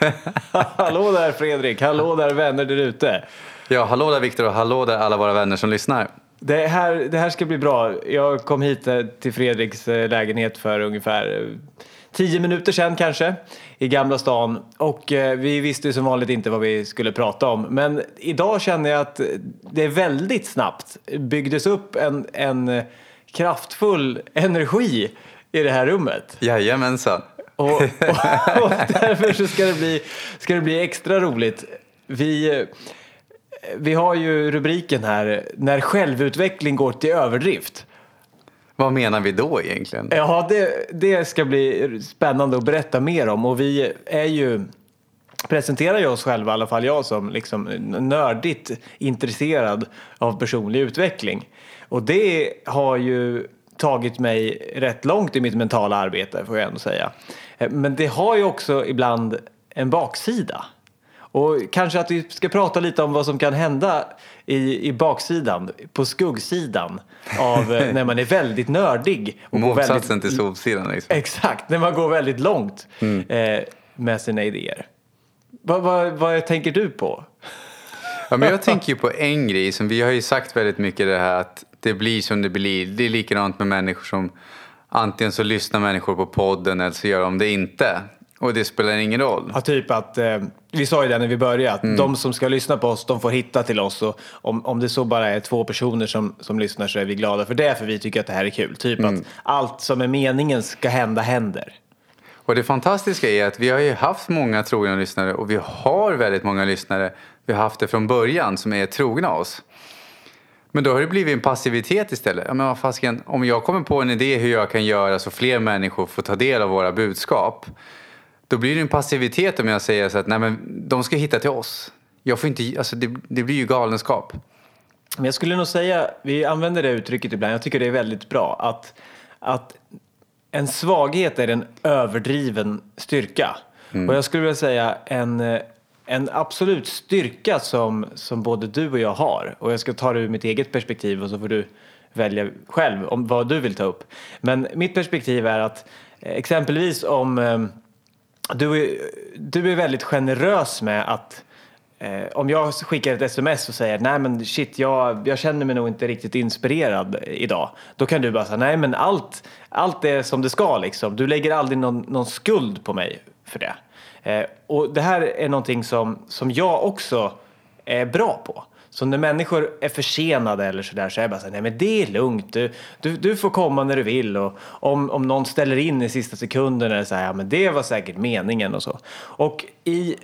hallå där Fredrik, hallå där vänner där ute. Ja, hallå där Viktor och hallå där alla våra vänner som lyssnar. Det här, det här ska bli bra. Jag kom hit eh, till Fredriks eh, lägenhet för ungefär eh, tio minuter sedan kanske i Gamla stan och vi visste som vanligt inte vad vi skulle prata om. Men idag känner jag att det väldigt snabbt byggdes upp en, en kraftfull energi i det här rummet. Jajamensan. Och, och, och därför så ska det bli, ska det bli extra roligt. Vi, vi har ju rubriken här, när självutveckling går till överdrift. Vad menar vi då egentligen? Ja, det, det ska bli spännande att berätta mer om och vi är ju presenterar ju oss själva, i alla fall jag som liksom nördigt intresserad av personlig utveckling. Och det har ju tagit mig rätt långt i mitt mentala arbete får jag ändå säga. Men det har ju också ibland en baksida. Och kanske att vi ska prata lite om vad som kan hända i, i baksidan, på skuggsidan av eh, när man är väldigt nördig. Och Motsatsen väldigt, till solsidan. Liksom. Exakt, när man går väldigt långt mm. eh, med sina idéer. Vad, vad, vad tänker du på? Ja, men jag tänker ju på en grej som vi har ju sagt väldigt mycket det här att det blir som det blir. Det är likadant med människor som antingen så lyssnar människor på podden eller så gör de det inte. Och det spelar ingen roll. Ja, typ att, eh, vi sa ju det när vi började, att mm. de som ska lyssna på oss, de får hitta till oss. Och om, om det så bara är två personer som, som lyssnar så är vi glada för det, för vi tycker att det här är kul. Typ mm. att allt som är meningen ska hända händer. Och det fantastiska är att vi har ju haft många trogna lyssnare och vi har väldigt många lyssnare. Vi har haft det från början som är trogna oss. Men då har det blivit en passivitet istället. Ja, men fasken, om jag kommer på en idé hur jag kan göra så fler människor får ta del av våra budskap då blir det en passivitet om jag säger så att nej, men de ska hitta till oss. Jag får inte, alltså det, det blir ju galenskap. Men jag skulle nog säga, vi använder det uttrycket ibland, jag tycker det är väldigt bra, att, att en svaghet är en överdriven styrka. Mm. Och jag skulle vilja säga en, en absolut styrka som, som både du och jag har, och jag ska ta det ur mitt eget perspektiv och så får du välja själv om vad du vill ta upp. Men mitt perspektiv är att eh, exempelvis om eh, du är, du är väldigt generös med att eh, om jag skickar ett sms och säger nej men shit jag, jag känner mig nog inte riktigt inspirerad idag. Då kan du bara säga nej men allt, allt är som det ska liksom. Du lägger aldrig någon, någon skuld på mig för det. Eh, och det här är någonting som, som jag också är bra på. Så när människor är försenade eller sådär så är jag bara så nej men det är lugnt, du, du, du, får komma när du vill och om, om någon ställer in i sista sekunden är så här, ja men det var säkert meningen och så. Och i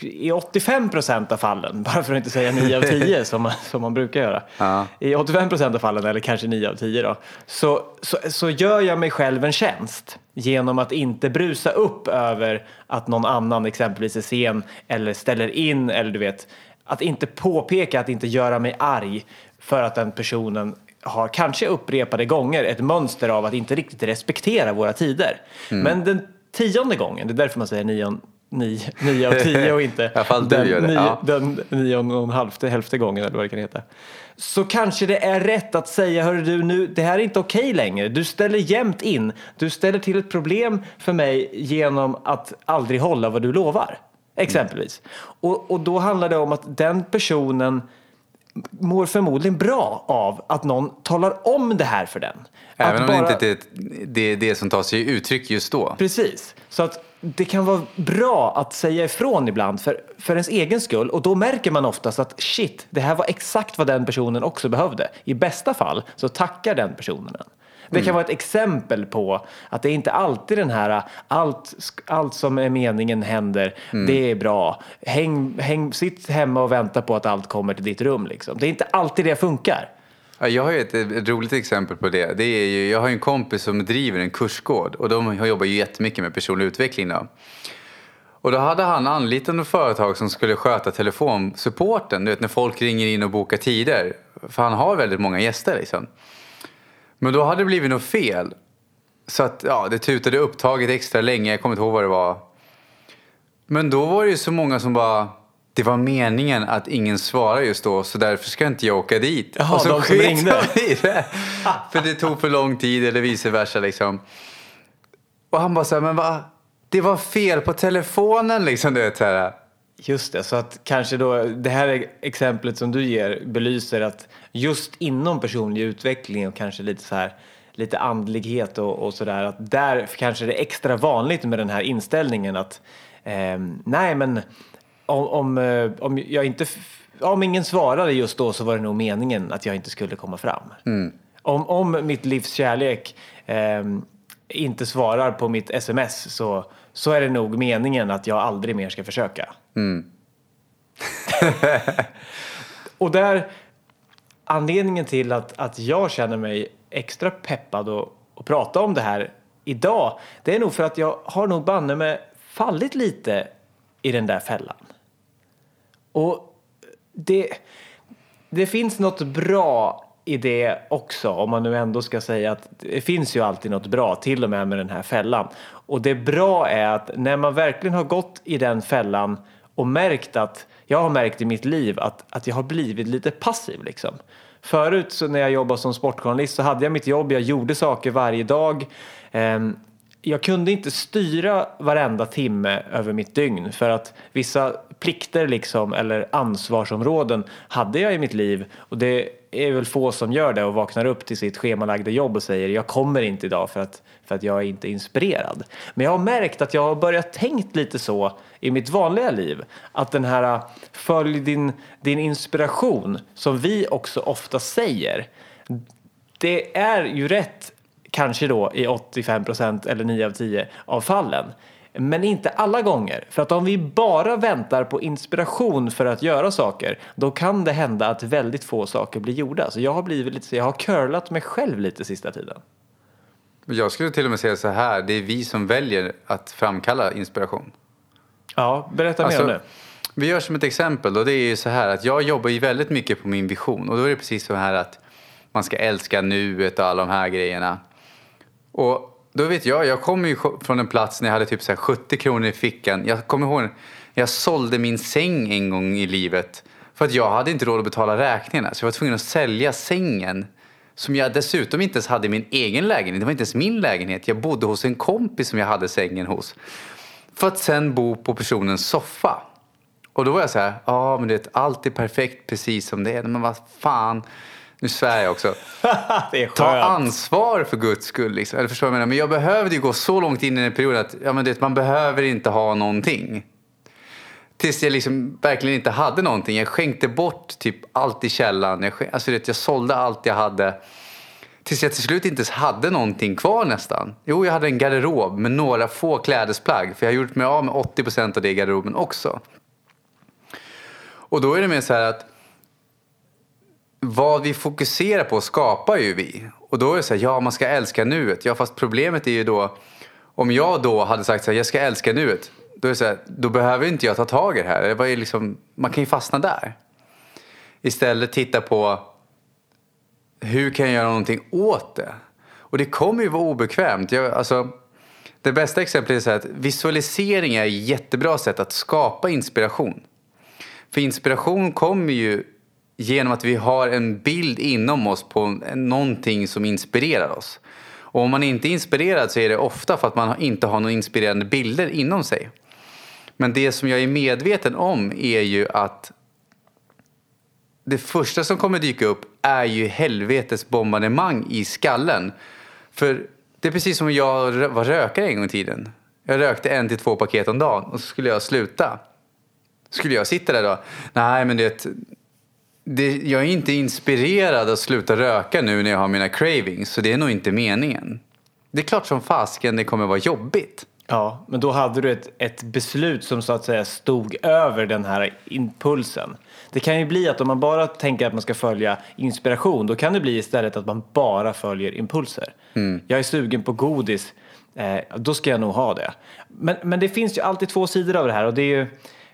i 85 procent av fallen, bara för att inte säga 9 av 10 som man, som man brukar göra. Ja. I 85 procent av fallen, eller kanske 9 av 10 då, så, så, så gör jag mig själv en tjänst genom att inte brusa upp över att någon annan exempelvis är sen eller ställer in eller du vet att inte påpeka, att inte göra mig arg för att den personen har kanske upprepade gånger ett mönster av att inte riktigt respektera våra tider. Mm. Men den tionde gången, det är därför man säger nion, nio, nio av tio och inte den, nio, ja. den nio och en halvte, hälfte gången eller vad det kan heta. Så kanske det är rätt att säga, hörru du, nu, det här är inte okej okay längre. Du ställer jämt in. Du ställer till ett problem för mig genom att aldrig hålla vad du lovar. Exempelvis. Mm. Och, och då handlar det om att den personen mår förmodligen bra av att någon talar om det här för den. Även att om bara... det inte är det, det som tar sig uttryck just då. Precis. Så att det kan vara bra att säga ifrån ibland för, för ens egen skull och då märker man oftast att shit, det här var exakt vad den personen också behövde. I bästa fall så tackar den personen en. Det kan mm. vara ett exempel på att det är inte alltid den här allt, allt som är meningen händer, mm. det är bra. Häng, häng, sitt hemma och vänta på att allt kommer till ditt rum. Liksom. Det är inte alltid det funkar jag har ett, ett, roligt exempel på det. det är ju, jag har en kompis som driver en kursgård och de jobbar ju jättemycket med personlig utveckling. Då. Och då hade han anlitat ett företag som skulle sköta telefonsupporten, du vet när folk ringer in och bokar tider. För han har väldigt många gäster liksom. Men då hade det blivit något fel. Så att ja, det tutade upptaget extra länge, jag kommer inte ihåg vad det var. Men då var det ju så många som bara det var meningen att ingen svarade just då så därför ska inte jag åka dit. Jaha, och så de som ringde? I det. för det tog för lång tid eller vice versa liksom. Och han bara så här, men vad? det var fel på telefonen liksom. Du vet, så här. Just det, så att kanske då det här exemplet som du ger belyser att just inom personlig utveckling och kanske lite så här lite andlighet och, och sådär att där kanske det är extra vanligt med den här inställningen att eh, nej men om, om, eh, om jag inte om ingen svarade just då så var det nog meningen att jag inte skulle komma fram. Mm. Om, om mitt livs kärlek eh, inte svarar på mitt sms så, så är det nog meningen att jag aldrig mer ska försöka. Mm. och där, anledningen till att, att jag känner mig extra peppad att, prata om det här idag, det är nog för att jag har nog banne med fallit lite i den där fällan. Och det, det finns något bra i det också, om man nu ändå ska säga att det finns ju alltid något bra, till och med med den här fällan. Och det bra är att när man verkligen har gått i den fällan och märkt att, jag har märkt i mitt liv att, att jag har blivit lite passiv liksom. Förut så när jag jobbade som sportjournalist så hade jag mitt jobb, jag gjorde saker varje dag. Ehm, jag kunde inte styra varenda timme över mitt dygn för att vissa plikter liksom eller ansvarsområden hade jag i mitt liv och det är väl få som gör det och vaknar upp till sitt schemalagda jobb och säger jag kommer inte idag för att, för att jag är inte inspirerad. Men jag har märkt att jag har börjat tänkt lite så i mitt vanliga liv. Att den här följ din, din inspiration som vi också ofta säger. Det är ju rätt kanske då i 85 procent eller 9 av 10 av fallen. Men inte alla gånger. För att om vi bara väntar på inspiration för att göra saker, då kan det hända att väldigt få saker blir gjorda. Så jag har blivit lite, jag har curlat mig själv lite sista tiden. Jag skulle till och med säga så här, det är vi som väljer att framkalla inspiration. Ja, berätta alltså, mer om det. Vi gör som ett exempel och det är ju så här att jag jobbar ju väldigt mycket på min vision och då är det precis så här att man ska älska nuet och alla de här grejerna. Och då vet jag, jag kommer ju från en plats när jag hade typ så 70 kronor i fickan. Jag kommer ihåg, jag sålde min säng en gång i livet. För att jag hade inte råd att betala räkningarna. Så jag var tvungen att sälja sängen. Som jag dessutom inte ens hade i min egen lägenhet. Det var inte ens min lägenhet. Jag bodde hos en kompis som jag hade sängen hos. För att sen bo på personens soffa. Och då var jag så här, ja ah, men det är allt är perfekt precis som det är. Men vad fan. Nu svär jag också. Ta ansvar för guds skull. Liksom. Eller förstår jag menar? Men jag behövde ju gå så långt in i den perioden att ja, men det, man behöver inte ha någonting. Tills jag liksom verkligen inte hade någonting. Jag skänkte bort typ allt i källaren. Jag, alltså, det, jag sålde allt jag hade. Tills jag till slut inte ens hade någonting kvar nästan. Jo, jag hade en garderob med några få klädesplagg. För jag har gjort mig av med 80 procent av det i garderoben också. Och då är det mer så här att vad vi fokuserar på skapar ju vi. Och då är det så här, ja man ska älska nuet. Ja fast problemet är ju då, om jag då hade sagt så här, jag ska älska nuet. Då är det så här, då behöver inte jag ta tag i det här. Det var ju liksom, man kan ju fastna där. Istället titta på, hur kan jag göra någonting åt det? Och det kommer ju vara obekvämt. Jag, alltså, det bästa exemplet är så här att visualisering är ett jättebra sätt att skapa inspiration. För inspiration kommer ju genom att vi har en bild inom oss på någonting som inspirerar oss. Och om man inte är inspirerad så är det ofta för att man inte har några inspirerande bilder inom sig. Men det som jag är medveten om är ju att det första som kommer dyka upp är ju helvetes bombardemang i skallen. För det är precis som jag var rökare en gång i tiden. Jag rökte en till två paket om dagen och så skulle jag sluta. Skulle jag sitta där då? Nej, men det det, jag är inte inspirerad att sluta röka nu när jag har mina cravings, så det är nog inte meningen. Det är klart som fasken det kommer vara jobbigt. Ja, men då hade du ett, ett beslut som så att säga stod över den här impulsen. Det kan ju bli att om man bara tänker att man ska följa inspiration, då kan det bli istället att man bara följer impulser. Mm. Jag är sugen på godis, eh, då ska jag nog ha det. Men, men det finns ju alltid två sidor av det här och det är ju,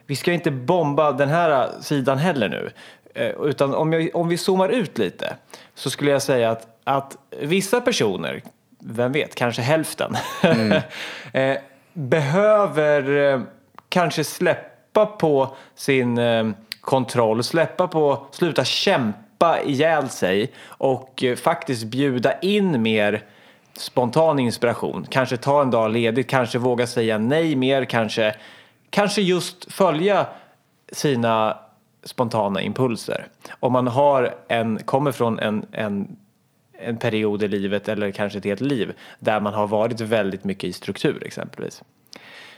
vi ska inte bomba den här sidan heller nu. Eh, utan om, jag, om vi zoomar ut lite så skulle jag säga att, att vissa personer, vem vet, kanske hälften, mm. eh, behöver eh, kanske släppa på sin kontroll, släppa på, sluta kämpa ihjäl sig och faktiskt bjuda in mer spontan inspiration. Kanske ta en dag ledigt, kanske våga säga nej mer, kanske, kanske just följa sina spontana impulser. Om man har en, kommer från en, en, en period i livet eller kanske ett helt liv där man har varit väldigt mycket i struktur exempelvis.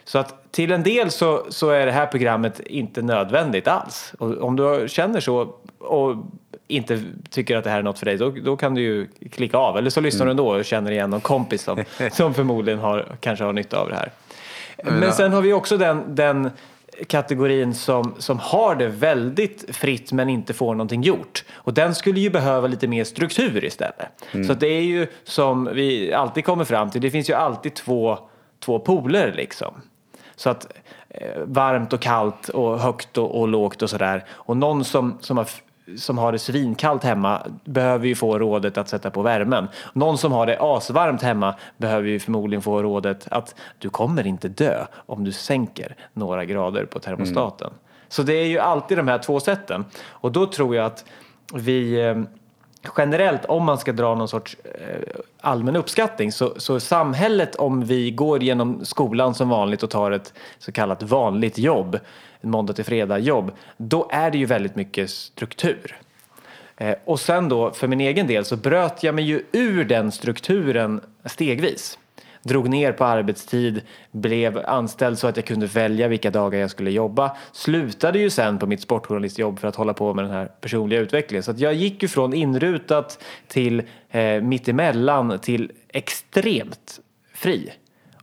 Så att till en del så, så är det här programmet inte nödvändigt alls. Och om du känner så och inte tycker att det här är något för dig, då, då kan du ju klicka av. Eller så lyssnar mm. du ändå och känner igen någon kompis som, som förmodligen har, kanske har nytta av det här. Men sen har vi också den, den kategorin som, som har det väldigt fritt men inte får någonting gjort. Och den skulle ju behöva lite mer struktur istället. Mm. Så det är ju som vi alltid kommer fram till, det finns ju alltid två, två poler liksom. Så att eh, varmt och kallt och högt och, och lågt och sådär. Och någon som, som har som har det svinkallt hemma behöver ju få rådet att sätta på värmen. Någon som har det asvarmt hemma behöver ju förmodligen få rådet att du kommer inte dö om du sänker några grader på termostaten. Mm. Så det är ju alltid de här två sätten. Och då tror jag att vi eh, generellt, om man ska dra någon sorts eh, allmän uppskattning, så, så samhället om vi går genom skolan som vanligt och tar ett så kallat vanligt jobb måndag till fredag jobb, då är det ju väldigt mycket struktur. Eh, och sen då för min egen del så bröt jag mig ju ur den strukturen stegvis. Drog ner på arbetstid, blev anställd så att jag kunde välja vilka dagar jag skulle jobba. Slutade ju sen på mitt sportjournalistjobb för att hålla på med den här personliga utvecklingen. Så jag gick ju från inrutat till eh, mittemellan till extremt fri.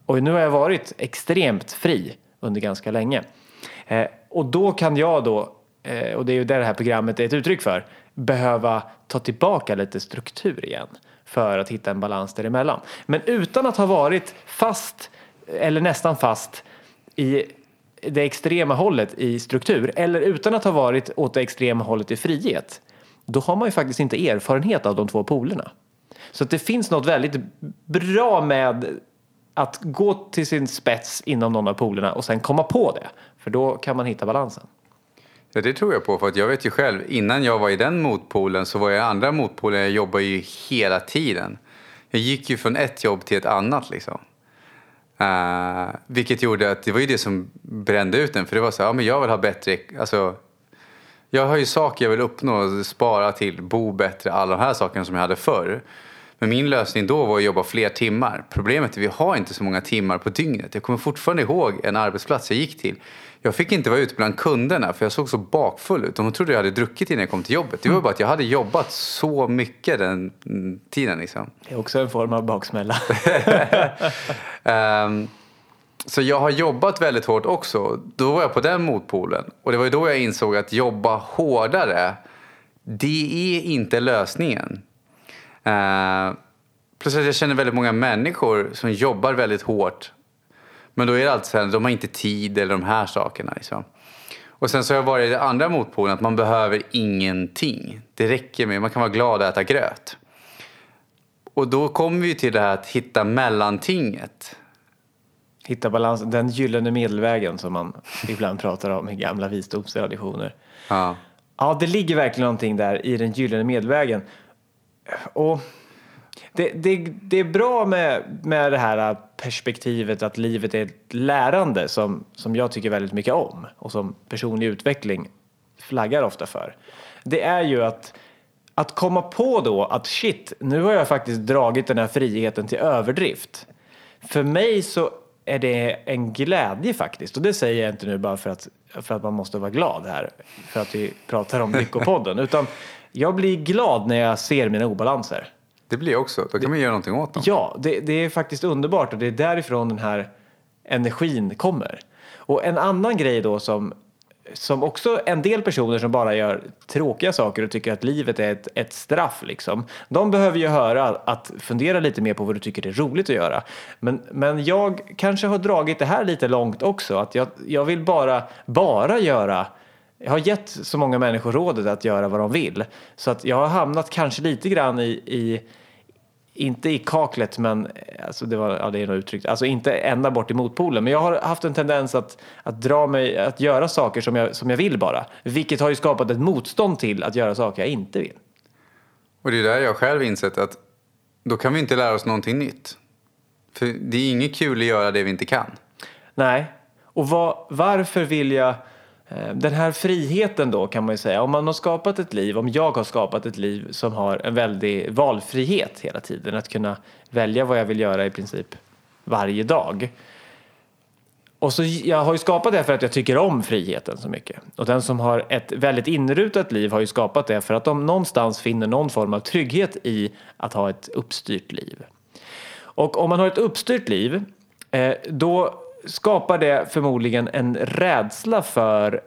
Och nu har jag varit extremt fri under ganska länge. Eh, och då kan jag då, eh, och det är ju det det här programmet är ett uttryck för, behöva ta tillbaka lite struktur igen för att hitta en balans däremellan. Men utan att ha varit fast, eller nästan fast, i det extrema hållet i struktur eller utan att ha varit åt det extrema hållet i frihet, då har man ju faktiskt inte erfarenhet av de två polerna. Så det finns något väldigt bra med att gå till sin spets inom någon av polerna och sen komma på det. För då kan man hitta balansen. Ja, det tror jag på. För att jag vet ju själv, innan jag var i den motpolen så var jag i andra motpolen. Jag jobbade ju hela tiden. Jag gick ju från ett jobb till ett annat liksom. Uh, vilket gjorde att det var ju det som brände ut den. För det var så ja men jag vill ha bättre, alltså. Jag har ju saker jag vill uppnå, spara till, bo bättre, alla de här sakerna som jag hade förr. Men min lösning då var att jobba fler timmar. Problemet är att vi har inte så många timmar på dygnet. Jag kommer fortfarande ihåg en arbetsplats jag gick till. Jag fick inte vara ute bland kunderna för jag såg så bakfull ut. De trodde jag hade druckit innan jag kom till jobbet. Det var bara att jag hade jobbat så mycket den tiden. Liksom. Det är också en form av baksmälla. um, så jag har jobbat väldigt hårt också. Då var jag på den motpolen. Och det var då jag insåg att jobba hårdare, det är inte lösningen. Uh, plus att jag känner väldigt många människor som jobbar väldigt hårt men då är det alltid så här, de har inte tid eller de här sakerna. Liksom. Och sen så har jag varit i den andra motpolen, att man behöver ingenting. Det räcker med, man kan vara glad att äta gröt. Och då kommer vi till det här att hitta mellantinget. Hitta balansen, den gyllene medelvägen som man ibland pratar om i gamla visdomstraditioner. Ja. ja, det ligger verkligen någonting där i den gyllene medelvägen. Och det, det, det är bra med, med det här perspektivet att livet är ett lärande som, som jag tycker väldigt mycket om och som personlig utveckling flaggar ofta för. Det är ju att, att komma på då att shit, nu har jag faktiskt dragit den här friheten till överdrift. För mig så är det en glädje faktiskt och det säger jag inte nu bara för att, för att man måste vara glad här för att vi pratar om Lyckopodden utan jag blir glad när jag ser mina obalanser. Det blir jag också. Då kan det, man göra någonting åt dem. Ja, det, det, är faktiskt underbart och det är därifrån den här energin kommer. Och en annan grej då som, som också en del personer som bara gör tråkiga saker och tycker att livet är ett, ett straff liksom. De behöver ju höra att fundera lite mer på vad du tycker är roligt att göra. Men, men jag kanske har dragit det här lite långt också. Att jag, jag vill bara, bara göra jag har gett så många människor rådet att göra vad de vill. Så att jag har hamnat kanske lite grann i, i inte i kaklet, men alltså det, var, ja, det är nog uttryckt, alltså inte ända bort i motpolen. Men jag har haft en tendens att, att dra mig, att göra saker som jag, som jag vill bara. Vilket har ju skapat ett motstånd till att göra saker jag inte vill. Och det är där jag själv insett att då kan vi inte lära oss någonting nytt. För det är inget kul att göra det vi inte kan. Nej. Och vad, varför vill jag... Eh, den här friheten då kan man ju säga. Om man har skapat ett liv, om jag har skapat ett liv som har en väldig valfrihet hela tiden. Att kunna välja vad jag vill göra i princip varje dag. Och så, jag har ju skapat det för att jag tycker om friheten så mycket. Och den som har ett väldigt inrutat liv har ju skapat det för att de någonstans finner någon form av trygghet i att ha ett uppstyrt liv. Och om man har ett uppstyrt liv, eh, då skapar det förmodligen en rädsla för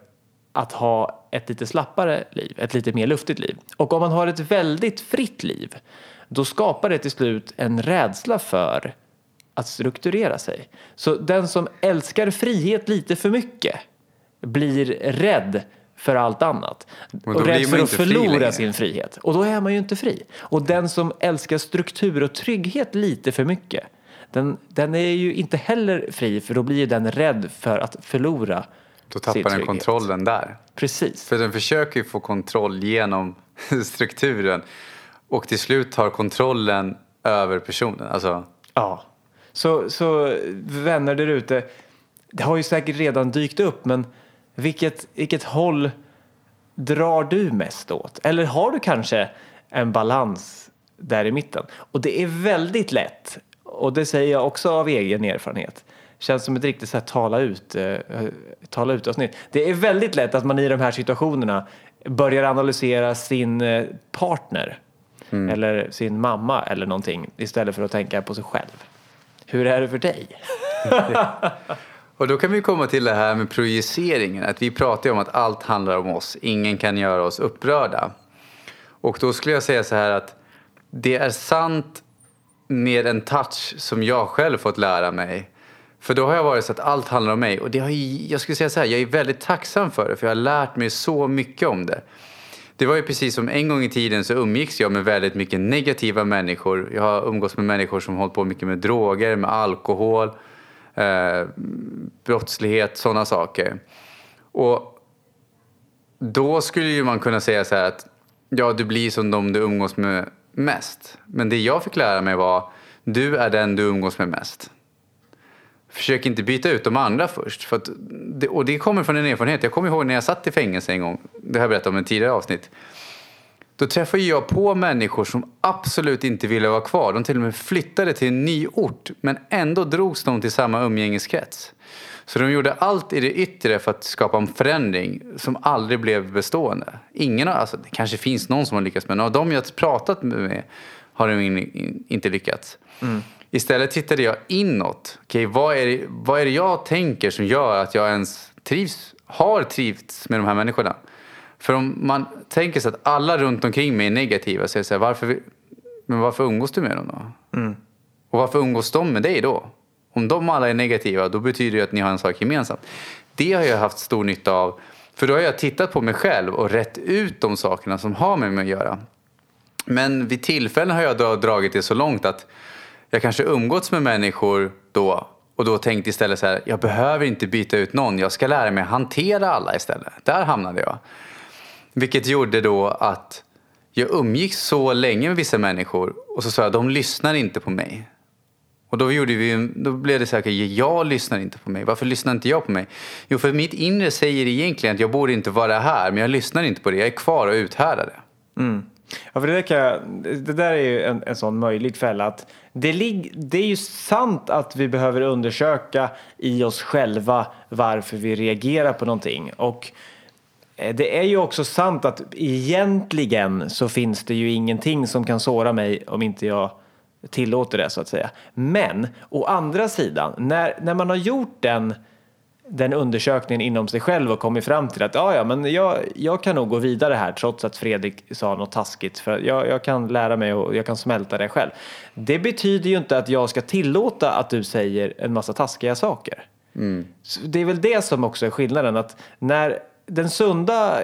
att ha ett lite slappare liv, ett lite mer luftigt liv. Och om man har ett väldigt fritt liv, då skapar det till slut en rädsla för att strukturera sig. Så den som älskar frihet lite för mycket blir rädd för allt annat. Och rädd för att fri förlora sin frihet. Och då är man ju inte fri. Och den som älskar struktur och trygghet lite för mycket, den, den är ju inte heller fri för då blir den rädd för att förlora Då sin tappar den trygghet. kontrollen där. Precis. För den försöker ju få kontroll genom strukturen och till slut tar kontrollen över personen. Alltså, Ja. Så, så vänner där ute, det har ju säkert redan dykt upp men vilket, vilket håll drar du mest åt? Eller har du kanske en balans där i mitten? Och det är väldigt lätt, och det säger jag också av egen erfarenhet, känns som ett riktigt så här tala ut, eh, tala ut avsnitt. Det är väldigt lätt att man i de här situationerna börjar analysera sin eh, partner eller sin mamma eller någonting istället för att tänka på sig själv. Hur är det för dig? Och då kan vi komma till det här med projiceringen. Att vi pratar ju om att allt handlar om oss. Ingen kan göra oss upprörda. Och då skulle jag säga så här att det är sant med en touch som jag själv fått lära mig. För då har jag varit så att allt handlar om mig. Och det har, jag skulle säga så här, jag är väldigt tacksam för det. För jag har lärt mig så mycket om det. Det var ju precis som en gång i tiden så umgicks jag med väldigt mycket negativa människor. Jag har umgåtts med människor som hållit på mycket med droger, med alkohol, eh, brottslighet, sådana saker. Och då skulle ju man kunna säga så här att ja, du blir som de du umgås med mest. Men det jag fick lära mig var du är den du umgås med mest. Försök inte byta ut de andra först. För att det, och det kommer från en erfarenhet. Jag kommer ihåg när jag satt i fängelse en gång. Det har jag berättat om i ett tidigare avsnitt. Då träffade jag på människor som absolut inte ville vara kvar. De till och med flyttade till en ny ort. Men ändå drogs de till samma umgängeskrets. Så de gjorde allt i det yttre för att skapa en förändring som aldrig blev bestående. Ingen har, alltså, det kanske finns någon som har lyckats men av de jag pratat med har de in, in, inte lyckats. Istället tittade jag inåt. Okej, vad, är det, vad är det jag tänker som gör att jag ens trivs, har trivts med de här människorna? För om man tänker sig att alla runt omkring mig är negativa så är det så här, varför, men varför umgås du med dem då? Och varför umgås de med dig då? Om de alla är negativa, då betyder det att ni har en sak gemensamt. Det har jag haft stor nytta av. För då har jag tittat på mig själv och rätt ut de sakerna som har med mig att göra. Men vid tillfällen har jag dragit det så långt att jag kanske umgåtts med människor då och då tänkte istället så här, jag behöver inte byta ut någon, jag ska lära mig hantera alla istället. Där hamnade jag. Vilket gjorde då att jag umgicks så länge med vissa människor och så sa jag, de lyssnar inte på mig. Och då, gjorde vi, då blev det så här, jag lyssnar inte på mig. Varför lyssnar inte jag på mig? Jo, för mitt inre säger egentligen att jag borde inte vara här, men jag lyssnar inte på det. Jag är kvar och uthärdar det. Mm. Ja, för det, där kan jag, det där är ju en, en sån möjlig fälla. Att det, lig, det är ju sant att vi behöver undersöka i oss själva varför vi reagerar på någonting. Och eh, det är ju också sant att egentligen så finns det ju ingenting som kan såra mig om inte jag tillåter det så att säga. Men å andra sidan, när, när man har gjort den den undersökningen inom sig själv och kommit fram till att ja, ja, men jag, jag kan nog gå vidare här trots att Fredrik sa något taskigt för jag, jag kan lära mig och jag kan smälta det själv. Det betyder ju inte att jag ska tillåta att du säger en massa taskiga saker. Så Det är väl det som också är skillnaden att när den sunda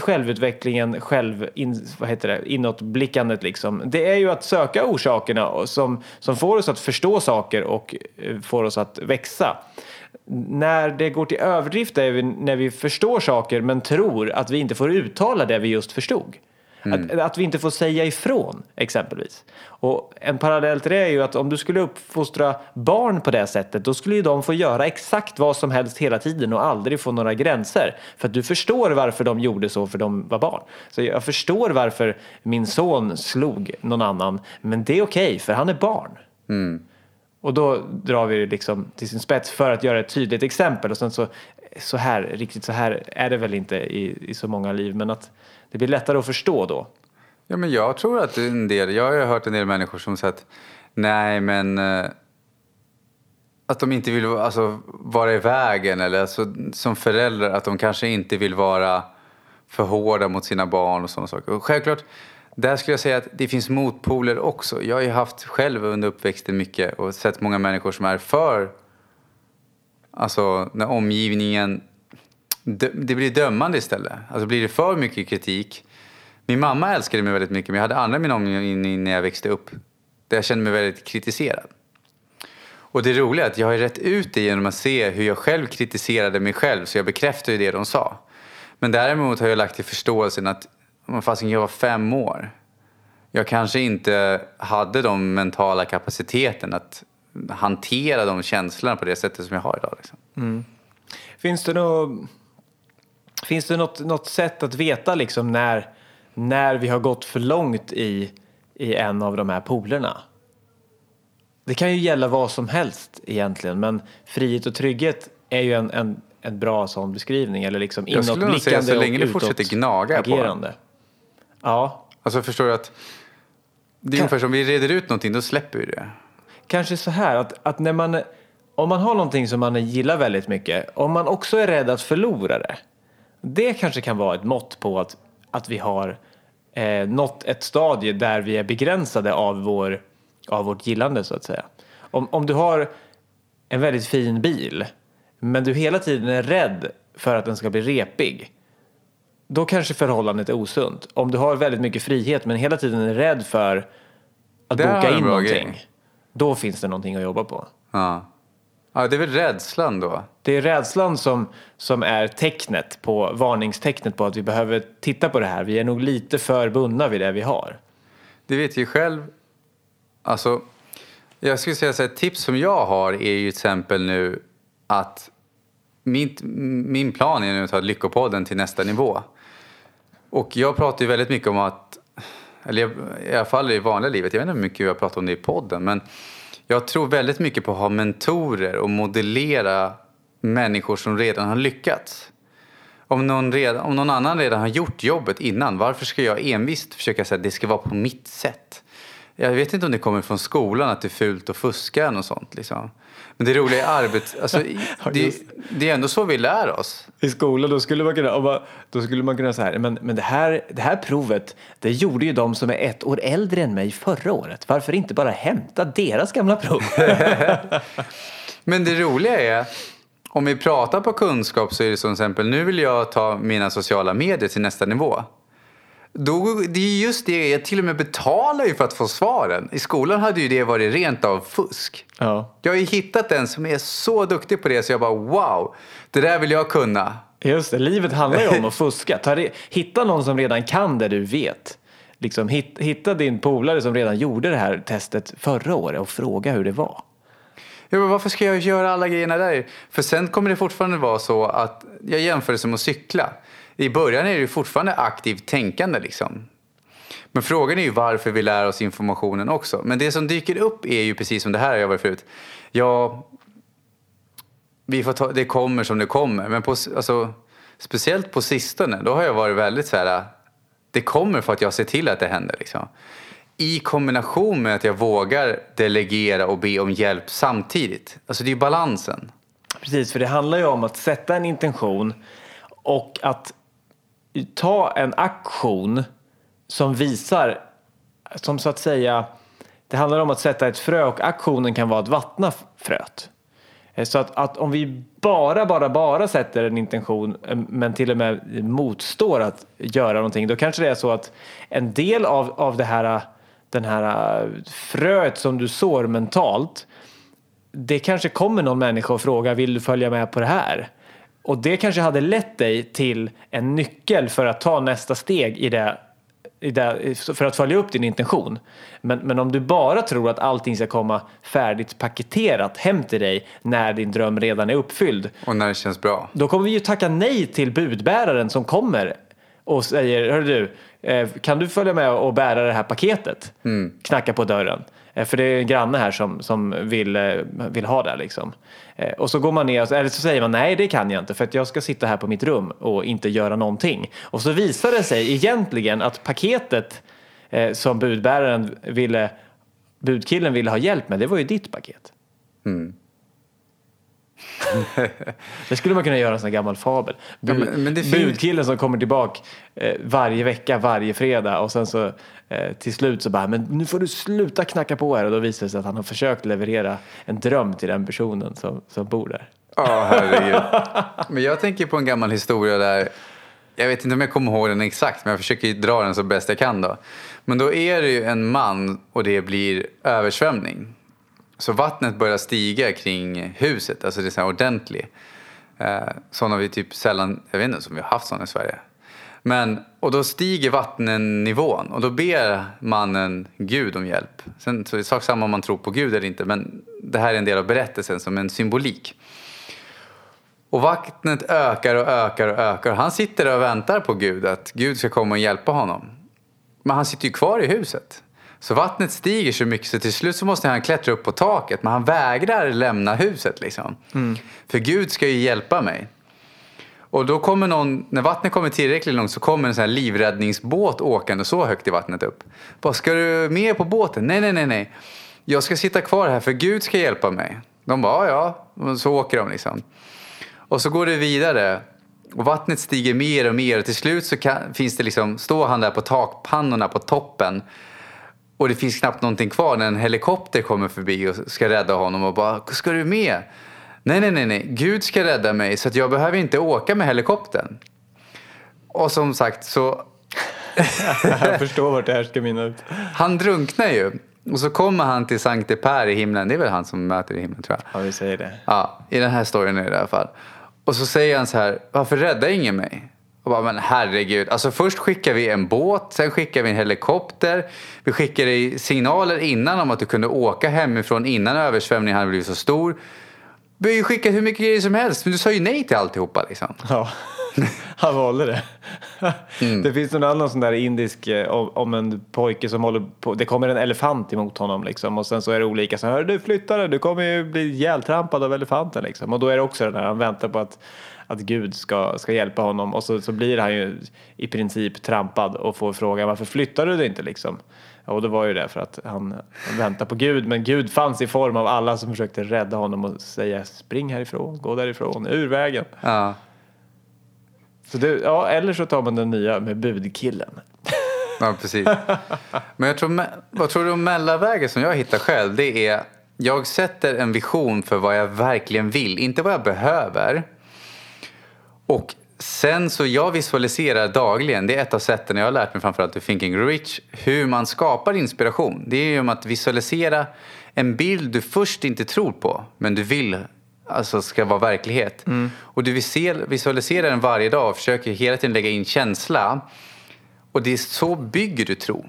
självutvecklingen, själv, in, vad heter det, inåtblickandet liksom. Det är ju att söka orsakerna som, som får oss att förstå saker och eh, får oss att växa. När det går till överdrift är vi när vi förstår saker men tror att vi inte får uttala det vi just förstod. Att, att vi inte får säga ifrån exempelvis. Och en parallell till det är ju att om du skulle uppfostra barn på det sättet då skulle ju de få göra exakt vad som helst hela tiden och aldrig få några gränser. För att du förstår varför de gjorde så för de var barn. Så jag förstår varför min son slog någon annan men det är okej okay, för han är barn. Och då drar vi det liksom till sin spets för att göra ett tydligt exempel. Och sen så, så här, riktigt så här är det väl inte i, i så många liv. Men att det blir lättare att förstå då. Ja, men jag tror att en del, jag har hört en del människor som sagt nej men eh, att de inte vill alltså, vara i vägen eller alltså, som föräldrar att de kanske inte vill vara för hårda mot sina barn och sådana saker. Och självklart, där skulle jag säga att det finns motpoler också. Jag har ju haft själv under uppväxten mycket och sett många människor som är för, alltså när omgivningen, det blir dömande istället. Alltså blir det för mycket kritik. Min mamma älskade mig väldigt mycket men jag hade andra i min omgivning när jag växte upp där jag kände mig väldigt kritiserad. Och det roliga är att jag har rätt ut det genom att se hur jag själv kritiserade mig själv så jag bekräftar ju det de sa. Men däremot har jag lagt till förståelsen att fastän jag var fem år. Jag kanske inte hade de mentala kapaciteten att hantera de känslorna på det sättet som jag har idag. Liksom. Mm. Finns det, något, finns det något, något sätt att veta liksom när, när vi har gått för långt i, i en av de här polerna? Det kan ju gälla vad som helst egentligen men frihet och trygghet är ju en, en, en bra sån beskrivning eller liksom Jag skulle nog säga så länge du fortsätter gnaga agerande. på Ja. Alltså förstår du att det är ungefär som vi reder ut någonting, då släpper vi det. Kanske så här att, att när man, om man har någonting som man gillar väldigt mycket, om man också är rädd att förlora det. Det kanske kan vara ett mått på att, att vi har eh, nått ett stadie där vi är begränsade av, vår, av vårt gillande så att säga. Om, om du har en väldigt fin bil men du hela tiden är rädd för att den ska bli repig då kanske förhållandet är osunt. Om du har väldigt mycket frihet men hela tiden är rädd för att har boka in någonting. grej. Då finns det någonting att jobba på. Ja. Ja, det är väl rädslan då. Det är rädslan som, som är tecknet på, varningstecknet på att vi behöver titta på det här. Vi är nog lite för bundna vid det vi har. Det vet ju själv. Alltså, jag skulle säga så här, ett tips som jag har är ju till exempel nu att min, min plan är nu att ta Lyckopodden till nästa nivå. Och jag pratar ju väldigt mycket om att, eller jag, i alla fall i vanliga livet, jag vet inte hur mycket jag pratar om det i podden, men jag tror väldigt mycket på att ha mentorer och modellera människor som redan har lyckats. Om någon, redan, om någon annan redan har gjort jobbet innan, varför ska jag envist försöka säga att det ska vara på mitt sätt? Jag vet inte om det kommer från skolan att det är fult att fuska och sånt. Liksom. Men det roliga är arbet, alltså, det, det är ändå så vi lär oss. I skolan då skulle man kunna, då skulle man kunna säga men, men det, här, det här provet det gjorde ju de som är ett år äldre än mig förra året. Varför inte bara hämta deras gamla prov? men det roliga är om vi pratar på kunskap så är det som exempel nu vill jag ta mina sociala medier till nästa nivå. Då, det är just det, jag till och med betalar ju för att få svaren. I skolan hade ju det varit rent av fusk. Ja. Jag har ju hittat en som är så duktig på det så jag bara wow, det där vill jag kunna. Just det, livet handlar ju om att fuska. Ta re, hitta någon som redan kan det du vet. Liksom, hit, hitta din polare som redan gjorde det här testet förra året och fråga hur det var. Ja, men varför ska jag göra alla grejerna där? För sen kommer det fortfarande vara så att jag jämför det som att cykla. I början är det fortfarande aktivt tänkande liksom. Men frågan är ju varför vi lär oss informationen också. Men det som dyker upp är ju precis som det här jag varit förut. Ja, vi får ta, det kommer som det kommer. Men på, alltså, speciellt på sistone, då har jag varit väldigt så här. Det kommer för att jag ser till att det händer. Liksom. I kombination med att jag vågar delegera och be om hjälp samtidigt. Alltså det är ju balansen. Precis, för det handlar ju om att sätta en intention och att ta en aktion som visar, som så att säga, det handlar om att sätta ett frö och aktionen kan vara att vattna fröet. Eh, så att, att om vi bara, bara, bara sätter en intention eh, men till och med motstår att göra någonting, då kanske det är så att en del av, av det här, den här eh, fröet som du sår mentalt, det kanske kommer någon människa och frågar vill du följa med på det här? Och det kanske hade lett dig till en nyckel för att ta nästa steg i det i det, för att följa upp din intention. Men, men om du bara tror att allting ska komma färdigt paketerat hem till dig när din dröm redan är uppfylld. Och när det känns bra. Då kommer vi ju tacka nej till budbäraren som kommer och säger, hör du, eh, kan du följa med och bära det här paketet? Mm. Knacka på dörren. Eh, för det är en granne här som, som vill, eh, vill ha det liksom. Och så går man ner, eller så säger man nej det kan jag inte för att jag ska sitta här på mitt rum och inte göra någonting. Och så visar det sig egentligen att paketet som budbäraren ville, budkillen ville ha hjälp med, det var ju ditt paket. Mm. det skulle man kunna göra en sån här gammal fabel. Bud, ja, men, men. Budkillen som kommer tillbaka eh, varje vecka, varje fredag och sen så eh, Eh, till slut så bara, men nu får du sluta knacka på här och då visar det sig att han har försökt leverera en dröm till den personen som, som bor där. Ja, oh, herregud. men jag tänker på en gammal historia där, jag vet inte om jag kommer ihåg den exakt, men jag försöker dra den så bäst jag kan då. Men då är det ju en man och det blir översvämning. Så vattnet börjar stiga kring huset, alltså det är så här ordentligt. Eh, sådana vi typ sällan, jag vet inte om vi har haft sådana i Sverige. Men, och då stiger vattennivån och då ber mannen Gud om hjälp. Sen så är det sak samma om man tror på Gud eller inte, men det här är en del av berättelsen som en symbolik. Och vattnet ökar och ökar och ökar. Han sitter där och väntar på Gud, att Gud ska komma och hjälpa honom. Men han sitter ju kvar i huset. Så vattnet stiger så mycket så till slut så måste han klättra upp på taket men han vägrar lämna huset liksom. Mm. För Gud ska ju hjälpa mig. Och då kommer någon, när vattnet kommer tillräckligt långt så kommer en sån här livräddningsbåt åkande så högt i vattnet upp. Bara, ska du med på båten? Nej, nej, nej, nej. Jag ska sitta kvar här för Gud ska hjälpa mig. De bara, ja, ja. Och så åker de liksom. Och så går det vidare. Och vattnet stiger mer och mer och till slut så kan, finns det liksom, står han där på takpannorna på toppen och det finns knappt någonting kvar när en helikopter kommer förbi och ska rädda honom och bara “Ska du med?” Nej, nej, nej, nej. Gud ska rädda mig så att jag behöver inte åka med helikoptern. Och som sagt så... jag förstår vart det här ska mynna ut. Han drunknar ju. Och så kommer han till Sankte Per i himlen. Det är väl han som möter i himlen tror jag. Ja, vi säger det. Ja, i den här storyn i alla fall. Och så säger han så här, varför räddar ingen mig? Och bara, men herregud. Alltså först skickar vi en båt, sen skickar vi en helikopter. Vi skickar dig signaler innan om att du kunde åka hemifrån innan översvämningen hade blivit så stor. Vi har ju skickat hur mycket grejer som helst, men du sa ju nej till alltihopa liksom. Ja, han valde det. Mm. Det finns en annan sån där indisk eh, om en pojke som håller på, det kommer en elefant emot honom liksom och sen så är det olika så här, du flyttar du kommer ju bli ihjältrampad av elefanten liksom. Och då är det också den där, han väntar på att att Gud ska, ska hjälpa honom och så, så blir han ju i princip trampad och får frågan varför flyttar du dig inte liksom? Och det var ju det för att han, han väntar på Gud men Gud fanns i form av alla som försökte rädda honom och säga spring härifrån, gå därifrån, ur vägen. Ja. Så det, ja, eller så tar man den nya med budkillen. Ja, precis. Men jag tror, vad tror du om mellanvägen som jag hittar själv? Det är, jag sätter en vision för vad jag verkligen vill, inte vad jag behöver. Och sen så jag visualiserar dagligen, det är ett av sätten jag har lärt mig framförallt i Thinking Rich, hur man skapar inspiration. Det är ju om att visualisera en bild du först inte tror på, men du vill alltså ska vara verklighet. Mm. Och du visualiserar den varje dag och försöker hela tiden lägga in känsla. Och det är så bygger du tro.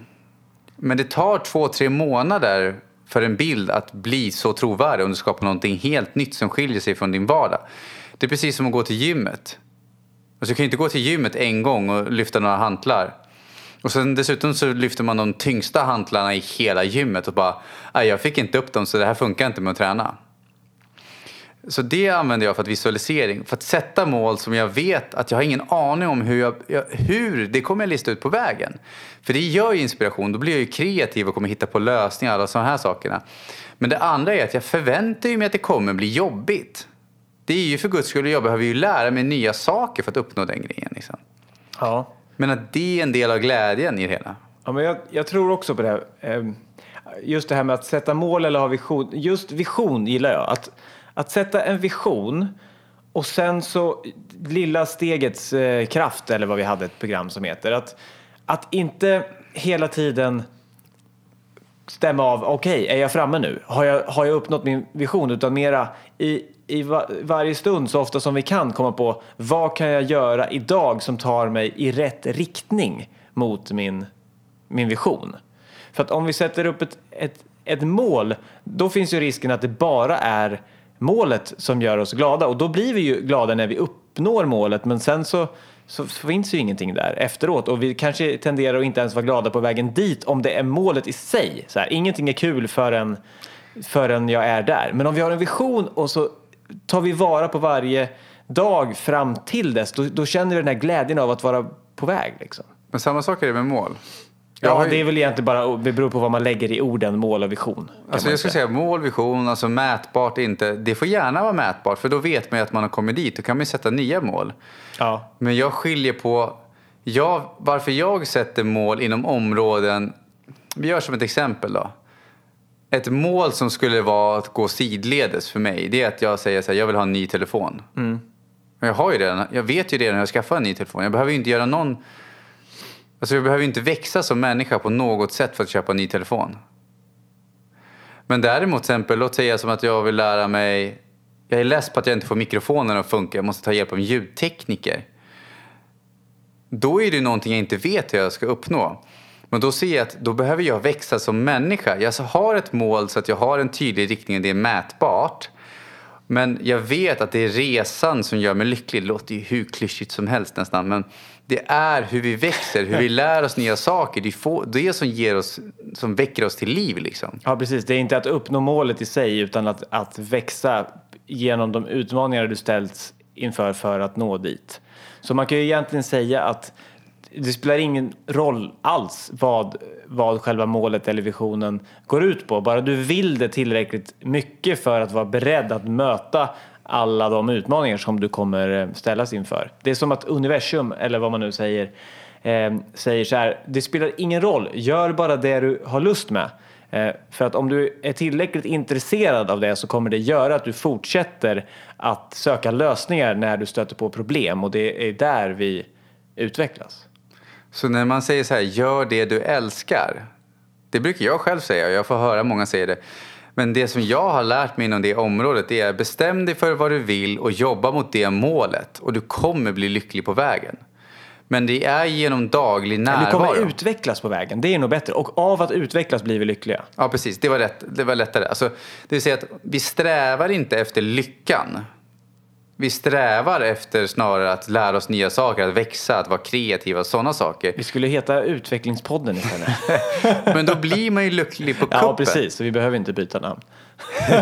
Men det tar två, tre månader för en bild att bli så trovärdig om du skapar någonting helt nytt som skiljer sig från din vardag. Det är precis som att gå till gymmet. Alltså, du kan ju inte gå till gymmet en gång och lyfta några hantlar. Och sen dessutom så lyfter man de tyngsta hantlarna i hela gymmet och bara Nej, jag fick inte upp dem så det här funkar inte med att träna. Så det använder jag för att visualisering, för att sätta mål som jag vet att jag har ingen aning om hur, jag, hur det kommer jag lista ut på vägen. För det gör ju inspiration, då blir jag ju kreativ och kommer hitta på lösningar och alla sådana här sakerna. Men det andra är att jag förväntar mig att det kommer bli jobbigt. Det är ju för guds skull, jag behöver ju lära mig nya saker för att uppnå den grejen. Liksom. Ja. Men att det är en del av glädjen i det hela. Ja, men jag, jag tror också på det. Ehm, just det här med att sätta mål eller ha vision. Just vision gillar jag. Att, att sätta en vision och sen så lilla stegets eh, kraft eller vad vi hade ett program som heter. Att, att inte hela tiden stämma av, okej, okay, är jag framme nu? Har jag, har jag uppnått min vision? Utan mera i, i varje stund så ofta som vi kan komma på vad kan jag göra idag som tar mig i rätt riktning mot min min vision. För att om vi sätter upp ett, ett, ett mål, då finns ju risken att det bara är målet som gör oss glada och då blir vi ju glada när vi uppnår målet men sen så, så finns ju ingenting där efteråt och vi kanske tenderar att inte ens vara glada på vägen dit om det är målet i sig. Så här, ingenting är kul förrän, förrän jag är där. Men om vi har en vision och så tar vi vara på varje dag fram till dess, då, då känner vi den här glädjen av att vara på väg. Liksom. Men samma sak är det med mål. Ja, ju- det är väl egentligen bara, det beror på vad man lägger i orden mål och vision. Alltså jag skulle säga mål, vision, alltså mätbart inte. Det får gärna vara mätbart för då vet man ju att man har kommit dit. Då kan man ju sätta nya mål. Ja, Men jag skiljer på jag, varför jag sätter mål inom områden. Vi gör som ett exempel då. Ett mål som skulle vara att gå sidledes för mig det är att jag säger så här, jag vill ha en ny telefon. Men Jag, har ju redan, jag vet ju redan när jag skaffar en ny telefon. Jag behöver ju inte göra någon... Alltså jag behöver ju inte växa som människa på något sätt för att köpa en ny telefon. Men däremot till exempel, låt säga som att jag vill lära mig... Jag är less på att jag inte får mikrofonen att funka. Jag måste ta hjälp av en ljudtekniker. Då är det någonting jag inte vet hur jag ska uppnå. Men då ser jag att då behöver jag växa som människa. Jag har ett mål så att jag har en tydlig riktning och det är mätbart. Men jag vet att det är resan som gör mig lycklig. Det låter ju hur klyschigt som helst nästan. Men det är hur vi växer, hur vi lär oss nya saker. Det är det som, ger oss, som väcker oss till liv liksom. ja, precis. Det är inte att uppnå målet i sig utan att, att växa genom de utmaningar du ställts inför för att nå dit. Så man kan ju egentligen säga att det spelar ingen roll alls vad, vad själva målet eller visionen går ut på. Bara du vill det tillräckligt mycket för att vara beredd att möta alla de utmaningar som du kommer eh, ställas inför. Det är som att universum, eller vad man nu säger, eh, säger så här, det spelar ingen roll, gör bara det du har lust med. Eh, för att om du är tillräckligt intresserad av det så kommer det göra att du fortsätter att söka lösningar när du stöter på problem och det är där vi utvecklas. Så när man säger så här, gör det du älskar. Det brukar jag själv säga och jag får höra många säga det. Men det som jag har lärt mig inom det området det är bestäm dig för vad du vill och jobba mot det målet och du kommer bli lycklig på vägen. Men det är genom daglig Du närvaro. kommer utvecklas på vägen, det är nog bättre. Och av att utvecklas blir vi lyckliga. Ja, precis. Det var, rätt. Det var lättare. Alltså, det vill säga att vi strävar inte efter lyckan. Vi strävar efter snarare att lära oss nya saker, att växa, att vara kreativa och sådana saker. Vi skulle heta Utvecklingspodden istället. Men då blir man ju lycklig på kuppen. ja, precis. Så vi behöver inte byta namn.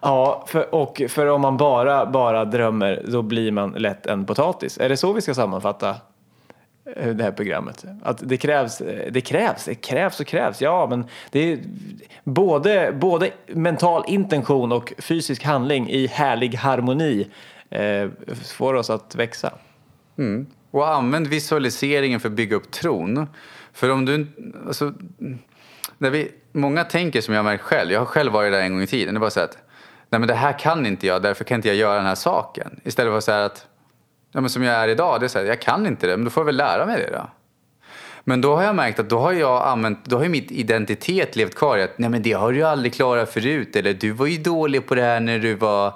ja, för, och för om man bara, bara drömmer då blir man lätt en potatis. Är det så vi ska sammanfatta Eh, det här programmet? Att det krävs, eh, det krävs, det krävs och krävs. Ja, men det är både, både mental intention och fysisk handling i härlig harmoni eh, får oss att växa. Mm. Och använd visualiseringen för att bygga upp tron. För om du... Alltså, när vi, många tänker som jag har märkt själv. Jag har själv varit där en gång i tiden. Det var så att Nej, men det här kan inte jag, därför kan inte jag göra den här saken. Istället för att säga att ja, men som jag är idag, det är så här, jag kan inte det, men då får jag väl lära mig det då. Men då har jag märkt att då har jag använt, då har ju mitt identitet levt kvar i att nej men det har du ju aldrig klarat förut. Eller du var ju dålig på det här när du var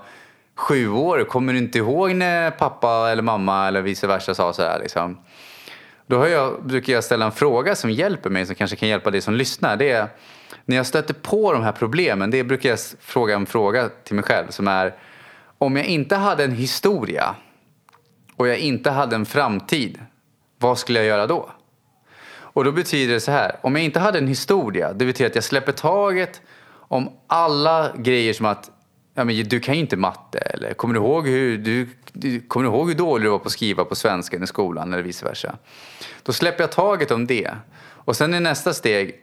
sju år. Kommer du inte ihåg när pappa eller mamma eller vice versa sa så här liksom? Då har jag, brukar jag ställa en fråga som hjälper mig, som kanske kan hjälpa dig som lyssnar. Det är, när jag stöter på de här problemen, det brukar jag fråga en fråga till mig själv som är om jag inte hade en historia och jag inte hade en framtid, vad skulle jag göra då? Och då betyder det så här, om jag inte hade en historia, det betyder att jag släpper taget om alla grejer som att ja, men du kan ju inte matte eller kommer du ihåg hur, du, du, kommer du ihåg hur dålig du var på att skriva på svenska i skolan eller vice versa. Då släpper jag taget om det. Och sen är nästa steg,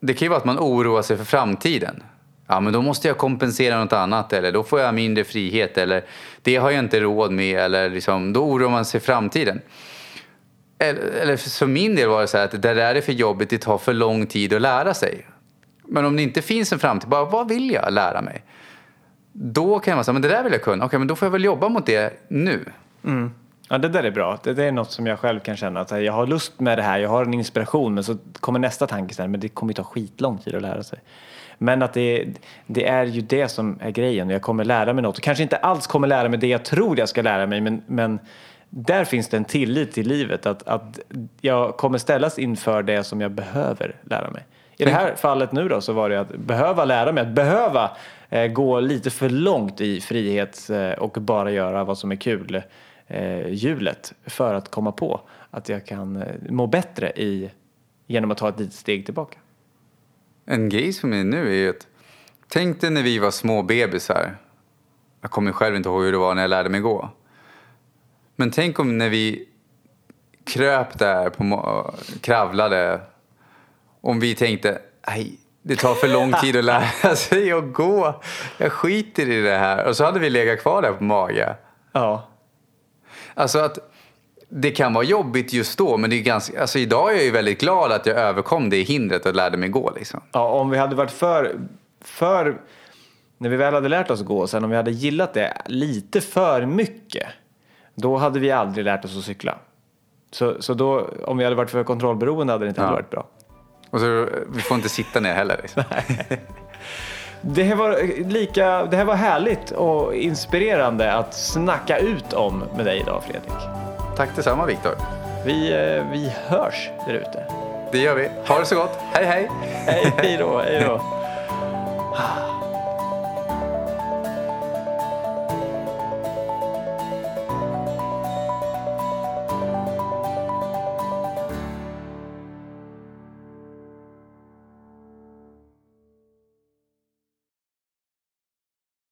det kan ju vara att man oroar sig för framtiden. Ja, men då måste jag kompensera något annat eller då får jag mindre frihet eller det har jag inte råd med eller liksom, då oroar man sig för framtiden. Eller, eller för min del var det så här att det där är för jobbigt, det tar för lång tid att lära sig. Men om det inte finns en framtid, bara vad vill jag lära mig? Då kan man säga, men det där vill jag kunna, okej men då får jag väl jobba mot det nu. Mm. Ja, det där är bra. Det, det är något som jag själv kan känna att jag har lust med det här, jag har en inspiration men så kommer nästa tanke sen, men det kommer ju ta skitlång tid att lära sig. Men att det, det är ju det som är grejen, jag kommer lära mig något och kanske inte alls kommer lära mig det jag tror jag ska lära mig men, men där finns det en tillit till livet. Att, att jag kommer ställas inför det som jag behöver lära mig. I det här fallet nu då så var det att behöva lära mig, att behöva eh, gå lite för långt i frihet eh, och bara göra vad som är kul eh, hjulet för att komma på att jag kan eh, må bättre i, genom att ta ett litet steg tillbaka. En grej som är nu är ju att tänk dig när vi var små bebisar. Jag kommer själv inte ihåg hur det var när jag lärde mig gå. Men tänk om när vi kröp där, på, kravlade. Om vi tänkte, nej, det tar för lång tid att lära sig att gå. Jag skiter i det här. Och så hade vi legat kvar där på mage. Ja, Alltså att det kan vara jobbigt just då, men det är ganska, alltså idag är jag ju väldigt glad att jag överkom det hindret och lärde mig gå. Liksom. Ja, om vi hade varit för, för... När vi väl hade lärt oss gå, sen om vi hade gillat det lite för mycket, då hade vi aldrig lärt oss att cykla. Så, så då, om vi hade varit för kontrollberoende hade det inte Ja. varit bra. Och så, vi får inte sitta ner heller. Liksom. Det här, var lika, det här var härligt och inspirerande att snacka ut om med dig idag, Fredrik. Tack detsamma Viktor. Vi, eh, vi hörs där ute. Det gör vi. Ha det så gott. Hej hej! Hej, hej då, hej då.